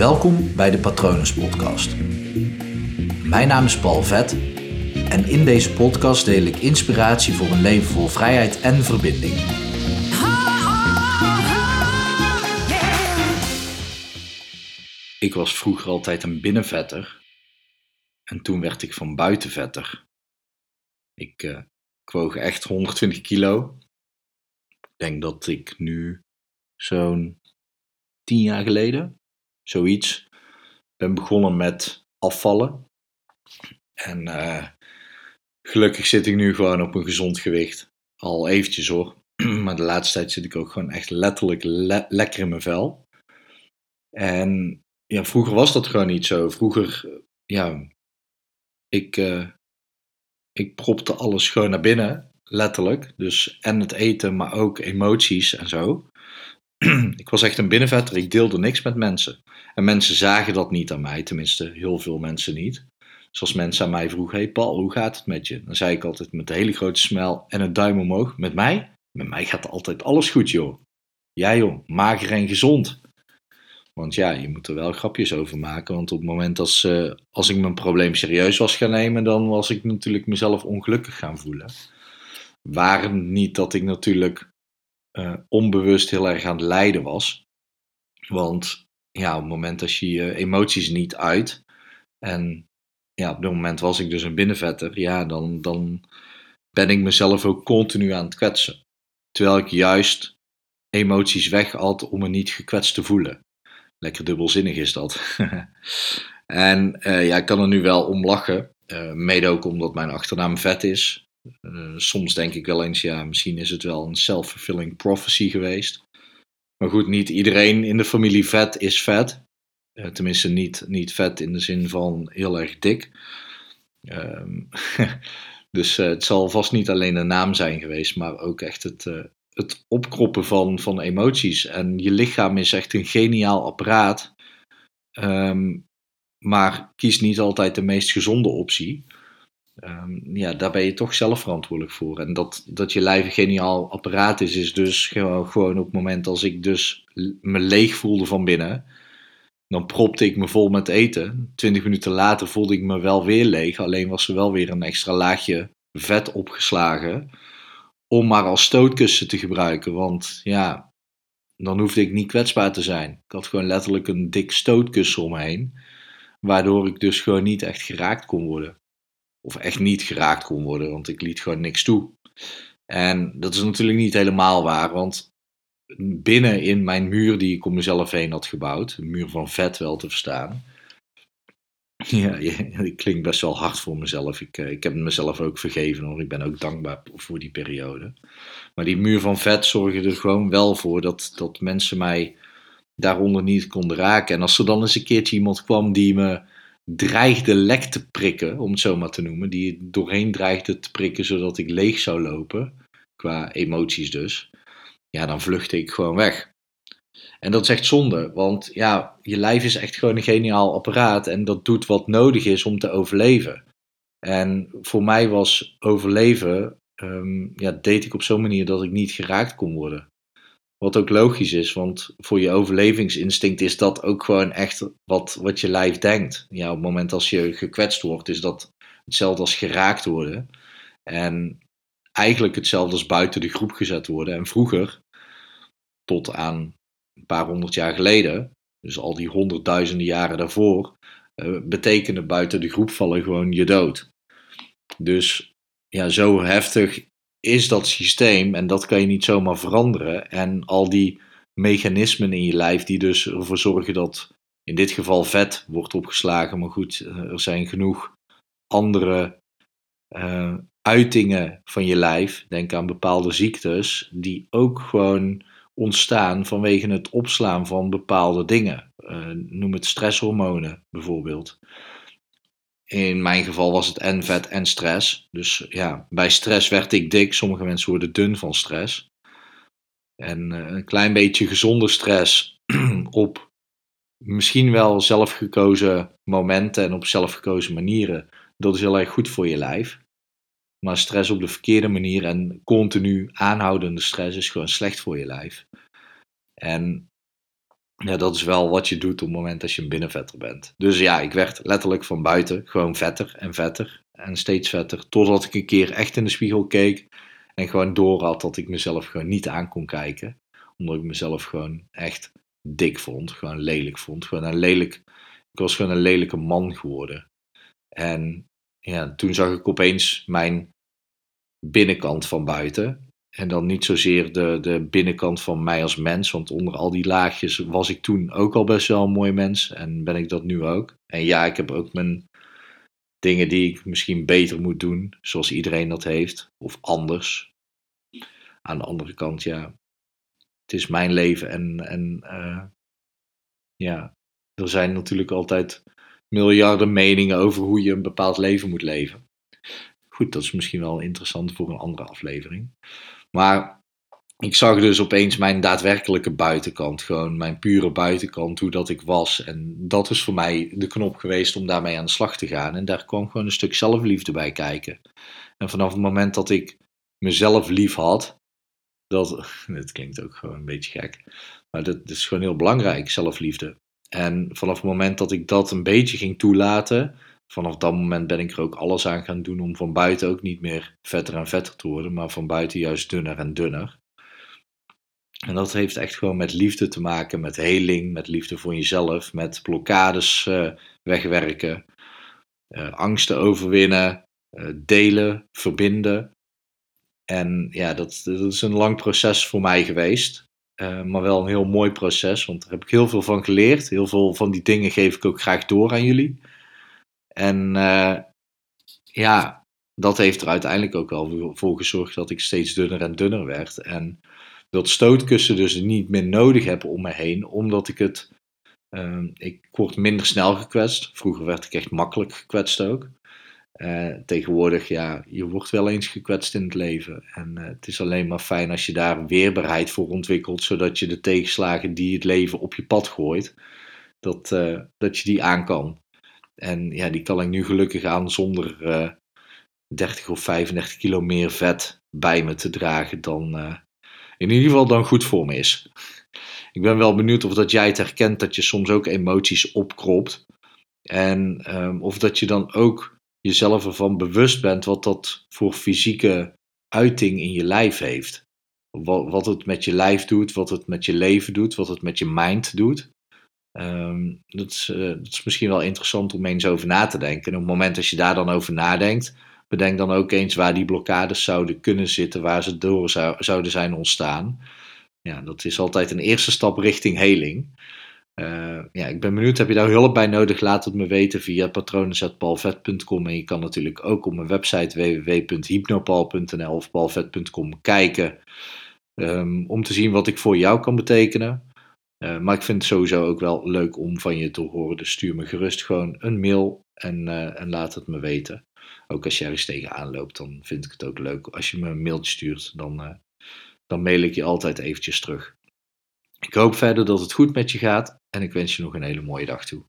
Welkom bij de Patronus Podcast. Mijn naam is Paul Vet en in deze podcast deel ik inspiratie voor een leven vol vrijheid en verbinding. Ik was vroeger altijd een binnenvetter en toen werd ik van buitenvetter. Ik, uh, echt 120 kilo. Ik denk dat ik nu zo'n 10 jaar geleden zoiets. Ben begonnen met afvallen. En uh, gelukkig zit ik nu gewoon op een gezond gewicht. Al eventjes hoor. maar de laatste tijd zit ik ook gewoon echt letterlijk le lekker in mijn vel. En ja, vroeger was dat gewoon niet zo. Vroeger, ja, ik, uh, ik propte alles gewoon naar binnen, letterlijk. Dus en het eten, maar ook emoties en zo. Ik was echt een binnenvetter, ik deelde niks met mensen. En mensen zagen dat niet aan mij, tenminste heel veel mensen niet. Dus als mensen aan mij vroegen, hey Paul, hoe gaat het met je? Dan zei ik altijd met een hele grote smel en een duim omhoog, met mij? Met mij gaat altijd alles goed joh. Ja joh, mager en gezond. Want ja, je moet er wel grapjes over maken. Want op het moment als, als ik mijn probleem serieus was gaan nemen, dan was ik natuurlijk mezelf ongelukkig gaan voelen. Waren niet dat ik natuurlijk uh, onbewust heel erg aan het lijden was. Want ja, op het moment dat je je emoties niet uit. En ja, op dat moment was ik dus een binnenvetter. Ja, dan, dan ben ik mezelf ook continu aan het kwetsen. Terwijl ik juist emoties weg had om me niet gekwetst te voelen. Lekker dubbelzinnig is dat. en uh, ja, ik kan er nu wel om lachen. Uh, mede ook omdat mijn achternaam vet is. Uh, soms denk ik wel eens, ja, misschien is het wel een self-fulfilling prophecy geweest. Maar goed, niet iedereen in de familie vet is vet. Uh, tenminste, niet, niet vet in de zin van heel erg dik. Um, dus uh, het zal vast niet alleen de naam zijn geweest, maar ook echt het, het opkroppen van, van emoties. En je lichaam is echt een geniaal apparaat. Um, maar kies niet altijd de meest gezonde optie. Um, ja, daar ben je toch zelf verantwoordelijk voor. En dat, dat je lijf een geniaal apparaat is, is dus gewoon, gewoon op het moment als ik dus me leeg voelde van binnen, dan propte ik me vol met eten. Twintig minuten later voelde ik me wel weer leeg, alleen was er wel weer een extra laagje vet opgeslagen, om maar als stootkussen te gebruiken. Want ja, dan hoefde ik niet kwetsbaar te zijn. Ik had gewoon letterlijk een dik stootkussen omheen, waardoor ik dus gewoon niet echt geraakt kon worden of echt niet geraakt kon worden, want ik liet gewoon niks toe. En dat is natuurlijk niet helemaal waar, want binnen in mijn muur die ik om mezelf heen had gebouwd, een muur van vet wel te verstaan. Ja, ik klink best wel hard voor mezelf. Ik, eh, ik heb mezelf ook vergeven hoor. Ik ben ook dankbaar voor die periode. Maar die muur van vet zorgde er gewoon wel voor dat, dat mensen mij daaronder niet konden raken. En als er dan eens een keertje iemand kwam die me dreigde lek te prikken, om het zo maar te noemen, die doorheen dreigde te prikken zodat ik leeg zou lopen, qua emoties dus, ja, dan vluchtte ik gewoon weg. En dat is echt zonde, want ja, je lijf is echt gewoon een geniaal apparaat en dat doet wat nodig is om te overleven. En voor mij was overleven, um, ja, deed ik op zo'n manier dat ik niet geraakt kon worden. Wat ook logisch is, want voor je overlevingsinstinct is dat ook gewoon echt wat, wat je lijf denkt. Ja, op het moment als je gekwetst wordt, is dat hetzelfde als geraakt worden. En eigenlijk hetzelfde als buiten de groep gezet worden. En vroeger, tot aan een paar honderd jaar geleden, dus al die honderdduizenden jaren daarvoor, uh, betekende buiten de groep vallen gewoon je dood. Dus ja, zo heftig is dat systeem en dat kan je niet zomaar veranderen. En al die mechanismen in je lijf die dus ervoor zorgen dat in dit geval vet wordt opgeslagen, maar goed, eh, er zijn genoeg andere uh, uitingen van je lijf, denk aan bepaalde ziektes, die ook gewoon ontstaan vanwege het opslaan van bepaalde dingen. Uh, noem het stresshormonen bijvoorbeeld. In mijn geval was het en vet en stress. Dus ja, bij stress werd ik dik. Sommige mensen worden dun van stress. En uh, een klein beetje gezonde stress op misschien wel zelfgekozen momenten en op zelfgekozen manieren. Dat is heel erg goed voor je lijf. Maar stress op de verkeerde manier en continu aanhoudende stress is gewoon slecht voor je lijf. En ja, dat is wel wat je doet op het moment dat je een binnenvetter bent. Dus ja, ik werd letterlijk van buiten gewoon vetter en vetter en steeds vetter. Totdat ik een keer echt in de spiegel keek en gewoon door had dat ik mezelf gewoon niet aan kon kijken. Omdat ik mezelf gewoon echt dik vond, gewoon lelijk vond. Gewoon een lelijk, ik was gewoon een lelijke man geworden. En ja, toen zag ik opeens mijn binnenkant van buiten. En dan niet zozeer de, de binnenkant van mij als mens. Want onder al die laagjes was ik toen ook al best wel een mooi mens. En ben ik dat nu ook. En ja, ik heb ook mijn dingen die ik misschien beter moet doen. Zoals iedereen dat heeft. Of anders. Aan de andere kant, ja. Het is mijn leven. En, en uh, ja, er zijn natuurlijk altijd miljarden meningen over hoe je een bepaald leven moet leven. Goed, dat is misschien wel interessant voor een andere aflevering. Maar ik zag dus opeens mijn daadwerkelijke buitenkant, gewoon mijn pure buitenkant, hoe dat ik was. En dat is voor mij de knop geweest om daarmee aan de slag te gaan. En daar kwam gewoon een stuk zelfliefde bij kijken. En vanaf het moment dat ik mezelf lief had, dat, dit klinkt ook gewoon een beetje gek, maar dat, dat is gewoon heel belangrijk, zelfliefde. En vanaf het moment dat ik dat een beetje ging toelaten, vanaf dat moment ben ik er ook alles aan gaan doen om van buiten ook niet meer vetter en vetter te worden, maar van buiten juist dunner en dunner. En dat heeft echt gewoon met liefde te maken, met heling, met liefde voor jezelf, met blokkades uh, wegwerken, uh, angsten overwinnen, uh, delen, verbinden. En ja, dat, dat, is een lang proces voor mij geweest. maar wel een heel mooi proces, want daar heb ik heel veel van geleerd. Heel veel van die dingen geef ik ook graag door aan jullie. En uh, ja, dat heeft er uiteindelijk ook wel voor gezorgd dat ik steeds dunner en dunner werd. En dat stootkussen dus niet meer nodig heb om me heen, omdat ik het. Uh, ik word minder snel gekwetst. Vroeger werd ik echt makkelijk gekwetst ook. Uh, tegenwoordig, ja, je wordt wel eens gekwetst in het leven. En uh, het is alleen maar fijn als je daar weerbaarheid voor ontwikkelt, zodat je de tegenslagen die het leven op je pad gooit, dat, dat je die aan kan. En ja, die kan ik nu gelukkig aan zonder uh, eh, 30 of 35 kilo meer vet bij me te dragen dan uh, in ieder geval dan goed voor me is. Ik ben wel benieuwd of dat jij het herkent dat je soms ook emoties opkropt. En um, of dat je dan ook jezelf ervan bewust bent wat dat voor fysieke uiting in je lijf heeft. Wat, wat het met je lijf doet, wat het met je leven doet, wat het met je mind doet. Um, dat, is, uh, dat, is, misschien wel interessant om eens over na te denken. En op het moment dat je daar dan over nadenkt, bedenk dan ook eens waar die blokkades zouden kunnen zitten, waar ze door zou, zouden zijn ontstaan. Ja, dat is altijd een eerste stap richting heling. Uh, ja, ik ben benieuwd, heb je daar hulp bij nodig? Laat het me weten via patronen.palvet.com. En je kan natuurlijk ook op mijn website www.hypnopal.nl of palvet.com kijken um, om te zien wat ik voor jou kan betekenen. Uh, maar ik vind het sowieso ook wel leuk om van je te horen. Dus stuur me gerust gewoon een mail en, uh, en laat het me weten. Ook als je ergens tegenaan loopt, dan vind ik het ook leuk. Als je me een mailtje stuurt, dan, uh, dan mail ik je altijd eventjes terug. Ik hoop verder dat het goed met je gaat en ik wens je nog een hele mooie dag toe.